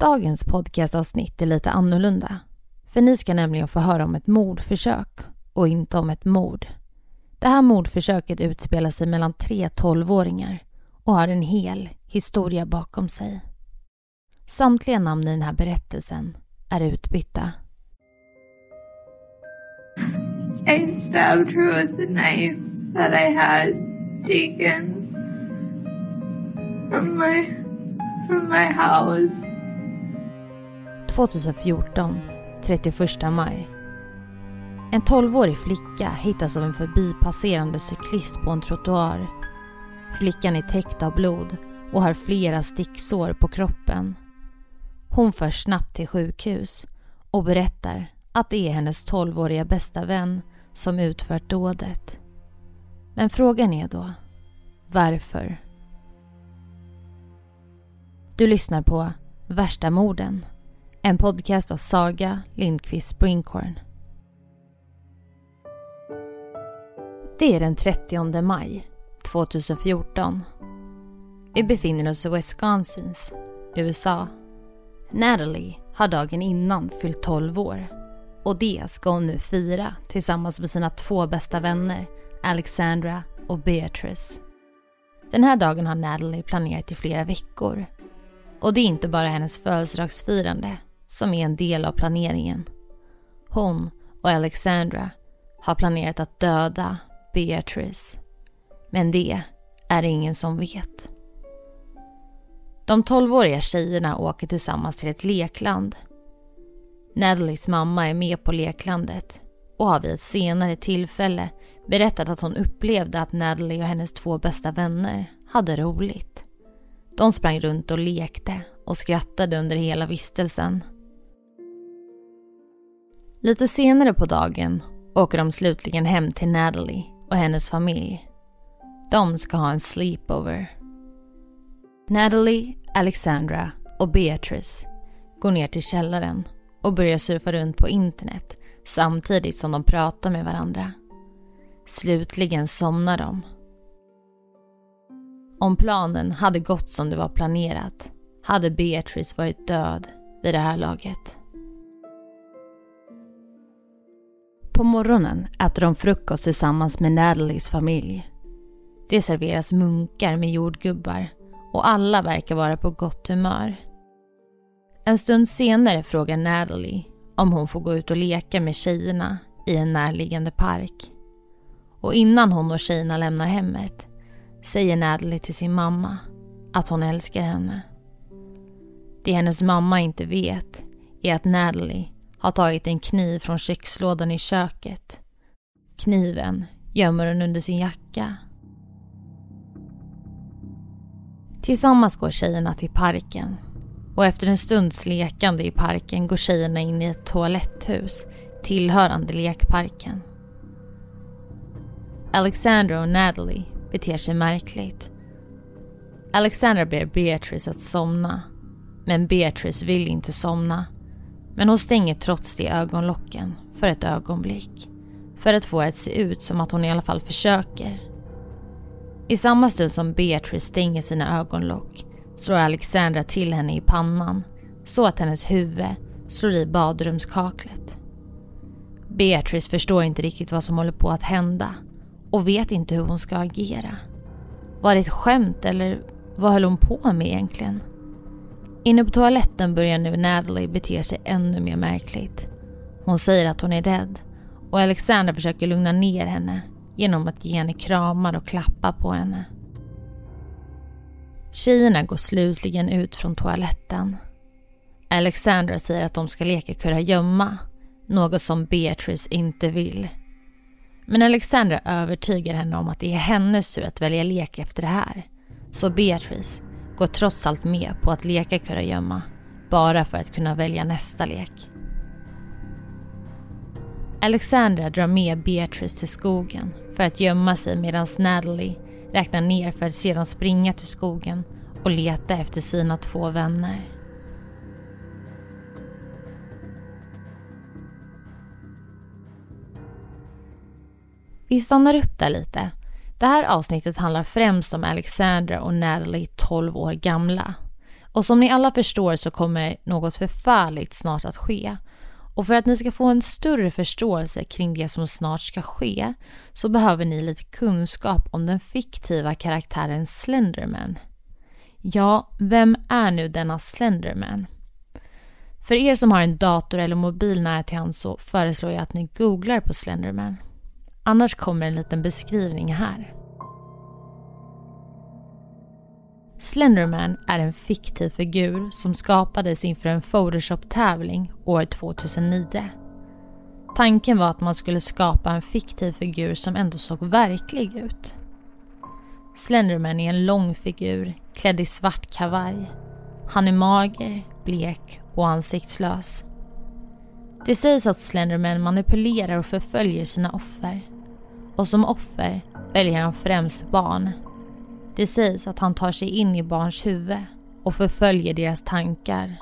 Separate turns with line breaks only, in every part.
Dagens podcastavsnitt är lite annorlunda. För ni ska nämligen få höra om ett mordförsök och inte om ett mord. Det här mordförsöket utspelar sig mellan tre tolvåringar och har en hel historia bakom sig. Samtliga namn i den här berättelsen är utbytta.
I stabbed her with the knife that I had taken from my from my house.
2014, 31 maj. En 12-årig flicka hittas av en förbipasserande cyklist på en trottoar. Flickan är täckt av blod och har flera sticksår på kroppen. Hon förs snabbt till sjukhus och berättar att det är hennes 12-åriga bästa vän som utfört dådet. Men frågan är då, varför? Du lyssnar på Värsta morden. En podcast av Saga Lindqvist Springhorn. Det är den 30 maj 2014. Vi befinner oss i Wisconsin, USA. Natalie har dagen innan fyllt 12 år och det ska hon nu fira tillsammans med sina två bästa vänner Alexandra och Beatrice. Den här dagen har Natalie planerat i flera veckor. Och det är inte bara hennes födelsedagsfirande som är en del av planeringen. Hon och Alexandra har planerat att döda Beatrice. Men det är det ingen som vet. De tolvåriga tjejerna åker tillsammans till ett lekland. Natalies mamma är med på leklandet och har vid ett senare tillfälle berättat att hon upplevde att Natalie och hennes två bästa vänner hade roligt. De sprang runt och lekte och skrattade under hela vistelsen. Lite senare på dagen åker de slutligen hem till Natalie och hennes familj. De ska ha en sleepover. Natalie, Alexandra och Beatrice går ner till källaren och börjar surfa runt på internet samtidigt som de pratar med varandra. Slutligen somnar de. Om planen hade gått som det var planerat hade Beatrice varit död vid det här laget. På morgonen äter de frukost tillsammans med Natalies familj. Det serveras munkar med jordgubbar och alla verkar vara på gott humör. En stund senare frågar Natalie om hon får gå ut och leka med tjejerna i en närliggande park. Och innan hon och tjejerna lämnar hemmet säger Natalie till sin mamma att hon älskar henne. Det hennes mamma inte vet är att Natalie har tagit en kniv från kökslådan i köket. Kniven gömmer hon under sin jacka. Tillsammans går tjejerna till parken och efter en stunds lekande i parken går tjejerna in i ett toaletthus tillhörande lekparken. Alexandra och Natalie beter sig märkligt. Alexandra ber Beatrice att somna. Men Beatrice vill inte somna. Men hon stänger trots det ögonlocken för ett ögonblick. För att få det att se ut som att hon i alla fall försöker. I samma stund som Beatrice stänger sina ögonlock slår Alexandra till henne i pannan så att hennes huvud slår i badrumskaklet. Beatrice förstår inte riktigt vad som håller på att hända och vet inte hur hon ska agera. Var det ett skämt eller vad höll hon på med egentligen? Inne på toaletten börjar nu Natalie bete sig ännu mer märkligt. Hon säger att hon är rädd och Alexandra försöker lugna ner henne genom att ge henne kramar och klappa på henne. Tjejerna går slutligen ut från toaletten. Alexandra säger att de ska leka kurragömma, något som Beatrice inte vill. Men Alexandra övertygar henne om att det är hennes tur att välja lek efter det här. Så Beatrice går trots allt med på att leka kurragömma, bara för att kunna välja nästa lek. Alexandra drar med Beatrice till skogen för att gömma sig medan Natalie räknar ner för att sedan springa till skogen och leta efter sina två vänner. Vi stannar upp där lite. Det här avsnittet handlar främst om Alexandra och Natalie 12 år gamla. Och som ni alla förstår så kommer något förfärligt snart att ske. Och för att ni ska få en större förståelse kring det som snart ska ske så behöver ni lite kunskap om den fiktiva karaktären Slenderman. Ja, vem är nu denna Slenderman? För er som har en dator eller mobil nära till hands så föreslår jag att ni googlar på Slenderman. Annars kommer en liten beskrivning här. Slenderman är en fiktiv figur som skapades inför en Photoshop-tävling år 2009. Tanken var att man skulle skapa en fiktiv figur som ändå såg verklig ut. Slenderman är en lång figur klädd i svart kavaj. Han är mager, blek och ansiktslös. Det sägs att Slenderman manipulerar och förföljer sina offer. Och som offer väljer han främst barn det sägs att han tar sig in i barns huvud och förföljer deras tankar.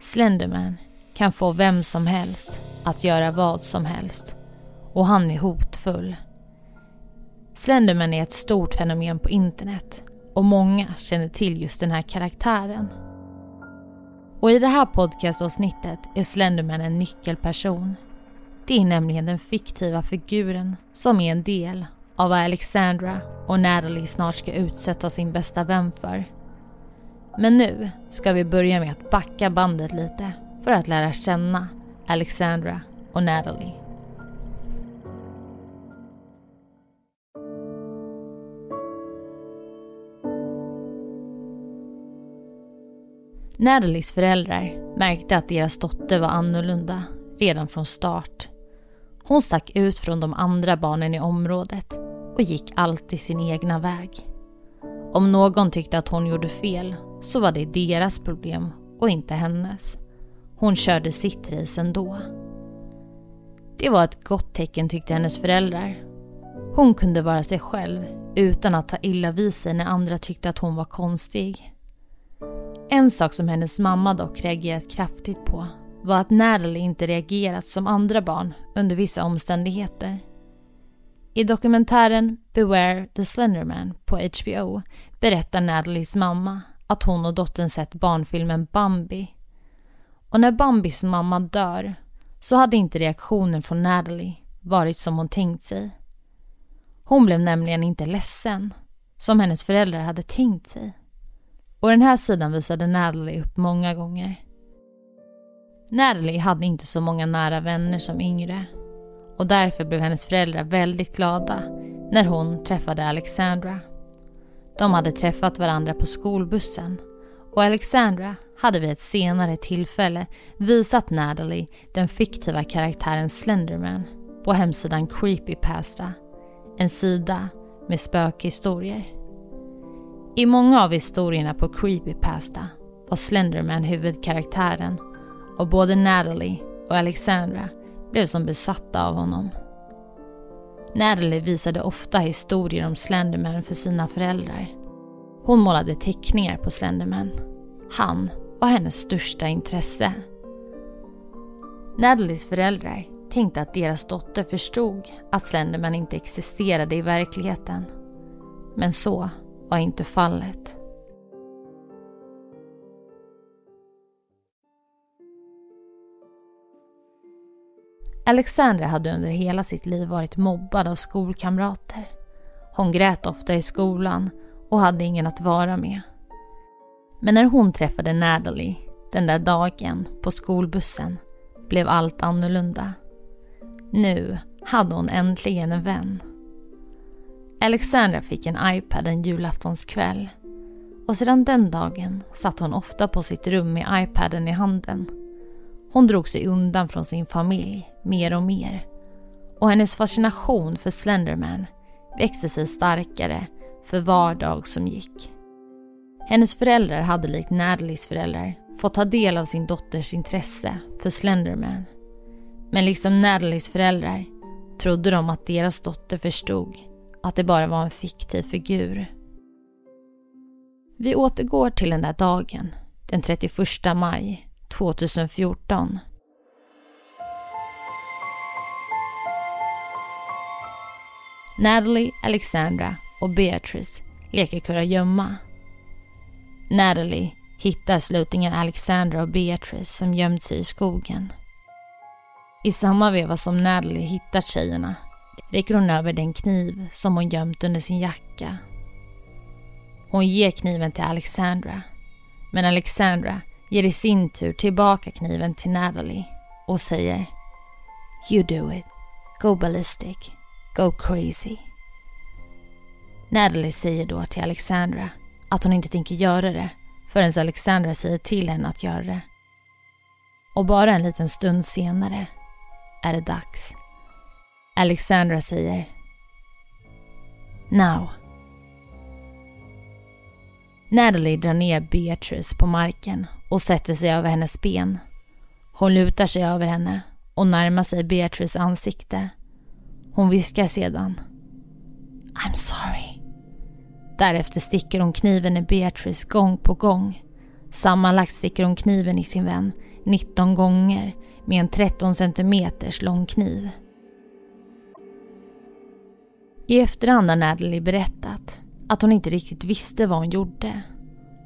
Slenderman kan få vem som helst att göra vad som helst och han är hotfull. Slenderman är ett stort fenomen på internet och många känner till just den här karaktären. Och i det här podcastavsnittet är Slenderman en nyckelperson. Det är nämligen den fiktiva figuren som är en del av vad Alexandra och Natalie snart ska utsätta sin bästa vän för. Men nu ska vi börja med att backa bandet lite för att lära känna Alexandra och Natalie. Natalies föräldrar märkte att deras dotter var annorlunda redan från start. Hon stack ut från de andra barnen i området och gick alltid sin egna väg. Om någon tyckte att hon gjorde fel så var det deras problem och inte hennes. Hon körde sitt race ändå. Det var ett gott tecken tyckte hennes föräldrar. Hon kunde vara sig själv utan att ta illa vid sig när andra tyckte att hon var konstig. En sak som hennes mamma dock reagerat kraftigt på var att Natalie inte reagerat som andra barn under vissa omständigheter. I dokumentären Beware the Slenderman på HBO berättar Natalies mamma att hon och dottern sett barnfilmen Bambi. Och när Bambis mamma dör så hade inte reaktionen från Natalie varit som hon tänkt sig. Hon blev nämligen inte ledsen, som hennes föräldrar hade tänkt sig. Och den här sidan visade Natalie upp många gånger. Natalie hade inte så många nära vänner som yngre och därför blev hennes föräldrar väldigt glada när hon träffade Alexandra. De hade träffat varandra på skolbussen och Alexandra hade vid ett senare tillfälle visat Natalie den fiktiva karaktären Slenderman på hemsidan Creepypasta, en sida med spökhistorier. I många av historierna på Creepypasta var Slenderman huvudkaraktären och både Natalie och Alexandra blev som besatta av honom. Natalie visade ofta historier om Slenderman för sina föräldrar. Hon målade teckningar på Slenderman. Han var hennes största intresse. Natalies föräldrar tänkte att deras dotter förstod att Slenderman inte existerade i verkligheten. Men så var inte fallet. Alexandra hade under hela sitt liv varit mobbad av skolkamrater. Hon grät ofta i skolan och hade ingen att vara med. Men när hon träffade Natalie den där dagen på skolbussen blev allt annorlunda. Nu hade hon äntligen en vän. Alexandra fick en iPad en julaftonskväll och sedan den dagen satt hon ofta på sitt rum med iPaden i handen hon drog sig undan från sin familj mer och mer. Och hennes fascination för Slenderman växte sig starkare för var dag som gick. Hennes föräldrar hade likt Natalies föräldrar fått ta del av sin dotters intresse för Slenderman. Men liksom Natalies föräldrar trodde de att deras dotter förstod att det bara var en fiktiv figur. Vi återgår till den där dagen, den 31 maj 2014. Natalie, Alexandra och Beatrice leker kurragömma. Natalie hittar slutligen Alexandra och Beatrice som gömt sig i skogen. I samma veva som Natalie hittar tjejerna räcker hon över den kniv som hon gömt under sin jacka. Hon ger kniven till Alexandra. Men Alexandra ger i sin tur tillbaka kniven till Natalie och säger You do it. Go ballistic. Go crazy. Natalie säger då till Alexandra att hon inte tänker göra det förrän Alexandra säger till henne att göra det. Och bara en liten stund senare är det dags. Alexandra säger Now. Natalie drar ner Beatrice på marken och sätter sig över hennes ben. Hon lutar sig över henne och närmar sig Beatrice ansikte. Hon viskar sedan I'm sorry. Därefter sticker hon kniven i Beatrice gång på gång. Sammanlagt sticker hon kniven i sin vän 19 gånger med en 13 cm lång kniv. I efterhand har Natalie berättat att hon inte riktigt visste vad hon gjorde.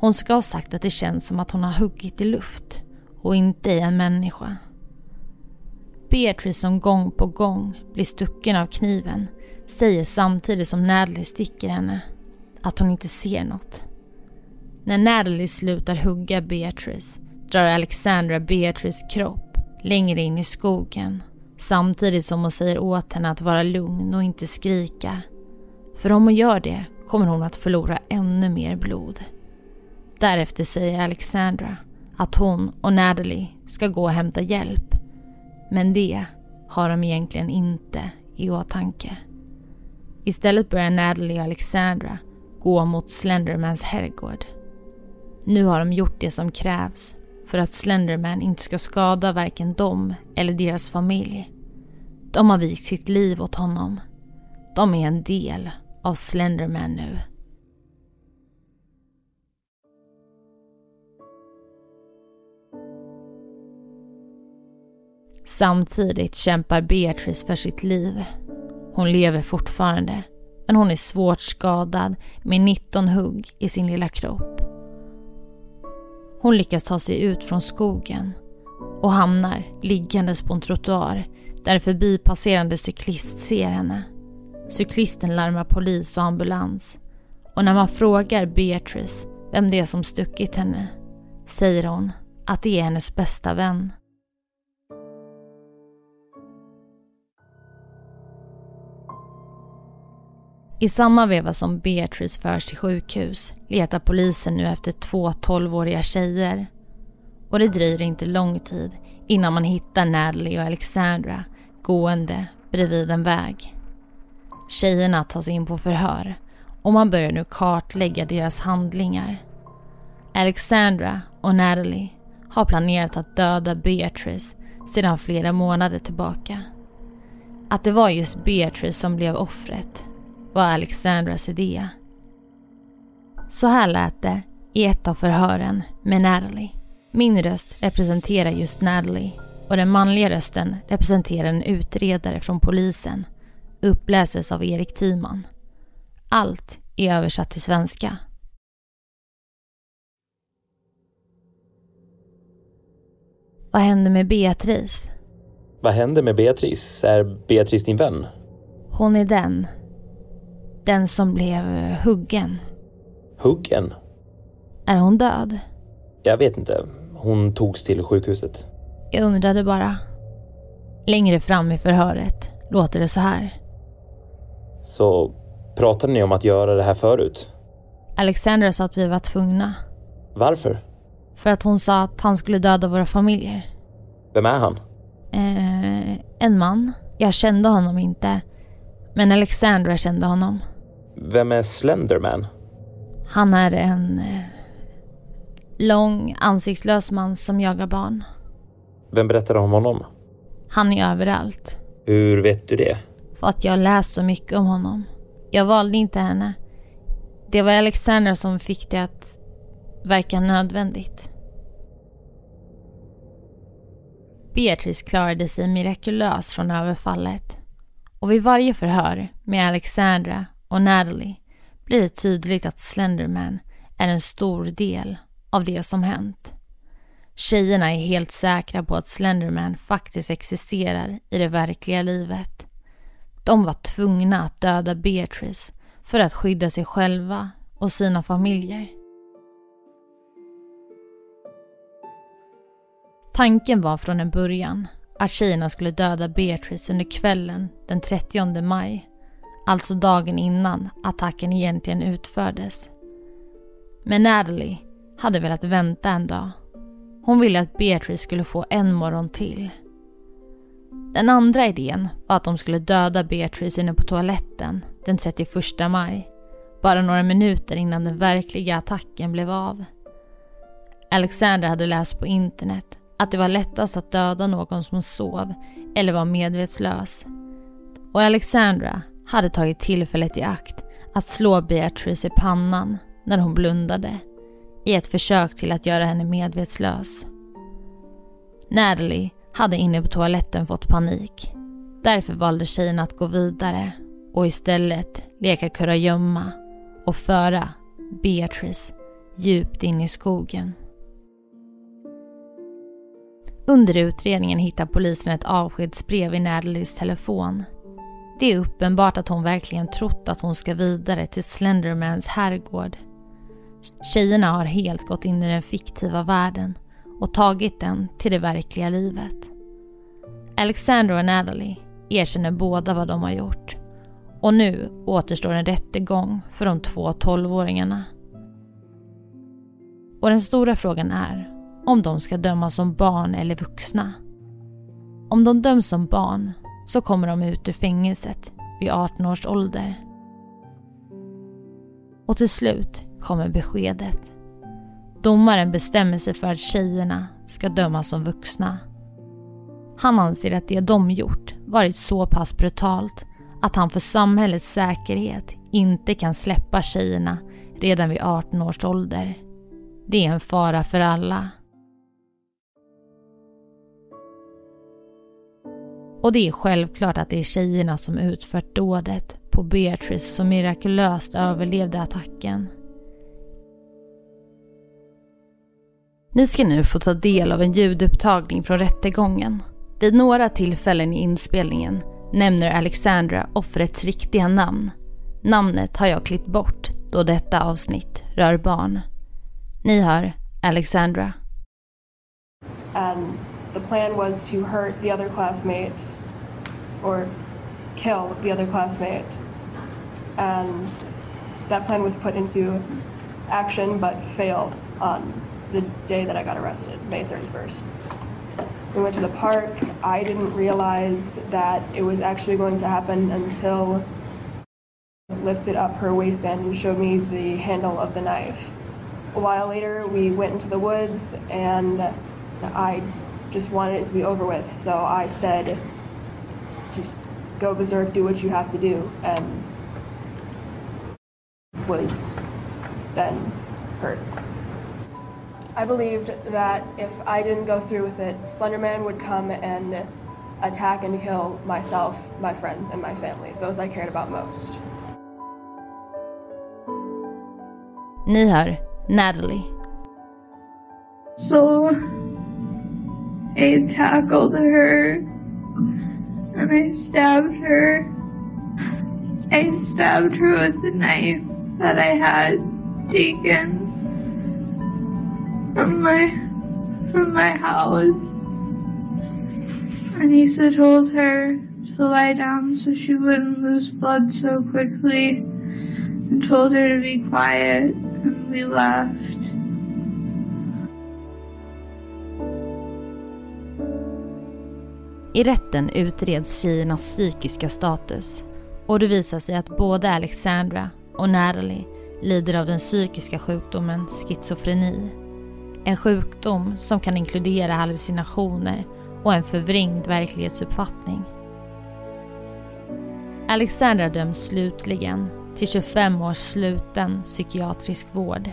Hon ska ha sagt att det känns som att hon har huggit i luft och inte i en människa. Beatrice som gång på gång blir stucken av kniven säger samtidigt som Natalie sticker henne att hon inte ser något. När Natalie slutar hugga Beatrice drar Alexandra Beatrice kropp längre in i skogen samtidigt som hon säger åt henne att vara lugn och inte skrika. För om hon gör det kommer hon att förlora ännu mer blod. Därefter säger Alexandra att hon och Natalie ska gå och hämta hjälp. Men det har de egentligen inte i åtanke. Istället börjar Natalie och Alexandra gå mot Slendermans herrgård. Nu har de gjort det som krävs för att Slenderman inte ska skada varken dem eller deras familj. De har vikt sitt liv åt honom. De är en del av Slenderman nu. Samtidigt kämpar Beatrice för sitt liv. Hon lever fortfarande, men hon är svårt skadad med 19 hugg i sin lilla kropp. Hon lyckas ta sig ut från skogen och hamnar liggandes på en trottoar där en förbipasserande cyklist ser henne. Cyklisten larmar polis och ambulans och när man frågar Beatrice vem det är som stuckit henne säger hon att det är hennes bästa vän. I samma veva som Beatrice förs till sjukhus letar polisen nu efter två 12-åriga tjejer. Och det dröjer inte lång tid innan man hittar Natalie och Alexandra gående bredvid en väg. Tjejerna tas in på förhör och man börjar nu kartlägga deras handlingar. Alexandra och Natalie har planerat att döda Beatrice sedan flera månader tillbaka. Att det var just Beatrice som blev offret var Alexandras idé. Så här lät det i ett av förhören med Natalie. Min röst representerar just Natalie och den manliga rösten representerar en utredare från polisen. Uppläses av Erik Timan. Allt är översatt till svenska. Vad hände med Beatrice?
Vad hände med Beatrice? Är Beatrice din vän?
Hon är den den som blev huggen.
Huggen?
Är hon död?
Jag vet inte. Hon togs till sjukhuset.
Jag undrade bara. Längre fram i förhöret låter det så här.
Så pratade ni om att göra det här förut?
Alexandra sa att vi var tvungna.
Varför?
För att hon sa att han skulle döda våra familjer.
Vem är han?
Eh, en man. Jag kände honom inte. Men Alexandra kände honom.
Vem är Slenderman?
Han är en eh, lång, ansiktslös man som jagar barn.
Vem berättade om honom?
Han är överallt.
Hur vet du det?
För att jag läst så mycket om honom. Jag valde inte henne. Det var Alexandra som fick det att verka nödvändigt. Beatrice klarade sig mirakulöst från överfallet. Och vid varje förhör med Alexandra och Natalie blir det tydligt att Slenderman är en stor del av det som hänt. Tjejerna är helt säkra på att Slenderman faktiskt existerar i det verkliga livet. De var tvungna att döda Beatrice för att skydda sig själva och sina familjer. Tanken var från en början att tjejerna skulle döda Beatrice under kvällen den 30 maj, alltså dagen innan attacken egentligen utfördes. Men Natalie hade velat vänta en dag. Hon ville att Beatrice skulle få en morgon till. Den andra idén var att de skulle döda Beatrice inne på toaletten den 31 maj, bara några minuter innan den verkliga attacken blev av. Alexander hade läst på internet att det var lättast att döda någon som sov eller var medvetslös. Och Alexandra hade tagit tillfället i akt att slå Beatrice i pannan när hon blundade i ett försök till att göra henne medvetslös. Natalie hade inne på toaletten fått panik. Därför valde tjejen att gå vidare och istället leka kurragömma och föra Beatrice djupt in i skogen. Under utredningen hittar polisen ett avskedsbrev i Natalies telefon. Det är uppenbart att hon verkligen trott att hon ska vidare till Slendermans herrgård. Tjejerna har helt gått in i den fiktiva världen och tagit den till det verkliga livet. Alexander och Natalie erkänner båda vad de har gjort. Och nu återstår en rättegång för de två tolvåringarna. Och den stora frågan är om de ska dömas som barn eller vuxna. Om de döms som barn så kommer de ut ur fängelset vid 18 års ålder. Och till slut kommer beskedet. Domaren bestämmer sig för att tjejerna ska dömas som vuxna. Han anser att det de gjort varit så pass brutalt att han för samhällets säkerhet inte kan släppa tjejerna redan vid 18 års ålder. Det är en fara för alla. Och det är självklart att det är tjejerna som utfört dådet på Beatrice som mirakulöst överlevde attacken. Ni ska nu få ta del av en ljudupptagning från rättegången. Vid några tillfällen i inspelningen nämner Alexandra offrets riktiga namn. Namnet har jag klippt bort då detta avsnitt rör barn. Ni hör Alexandra.
And the plan was to hurt the other classmate or kill the other classmate. And that plan was put into action but failed on the day that I got arrested, May 31st. We went to the park. I didn't realize that it was actually going to happen until lifted up her waistband and showed me the handle of the knife. A while later, we went into the woods and I just wanted it to be over with. So I said, just go berserk, do what you have to do. And was then hurt. I believed that if I didn't go through with it, Slenderman would come and attack and kill myself, my friends, and my family, those I cared about most.
Ni hör Natalie.
So I tackled her and I stabbed her. I stabbed her with the knife that I had taken from my from my house. Anissa told her to lie down so she wouldn't lose blood so quickly and told her to be quiet and we left.
I rätten utreds tjejernas psykiska status och det visar sig att både Alexandra och Natalie lider av den psykiska sjukdomen schizofreni. En sjukdom som kan inkludera hallucinationer och en förvrängd verklighetsuppfattning. Alexandra döms slutligen till 25 års sluten psykiatrisk vård.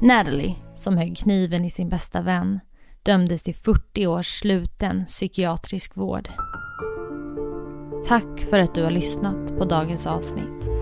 Natalie, som högg kniven i sin bästa vän, dömdes till 40 års sluten psykiatrisk vård. Tack för att du har lyssnat på dagens avsnitt.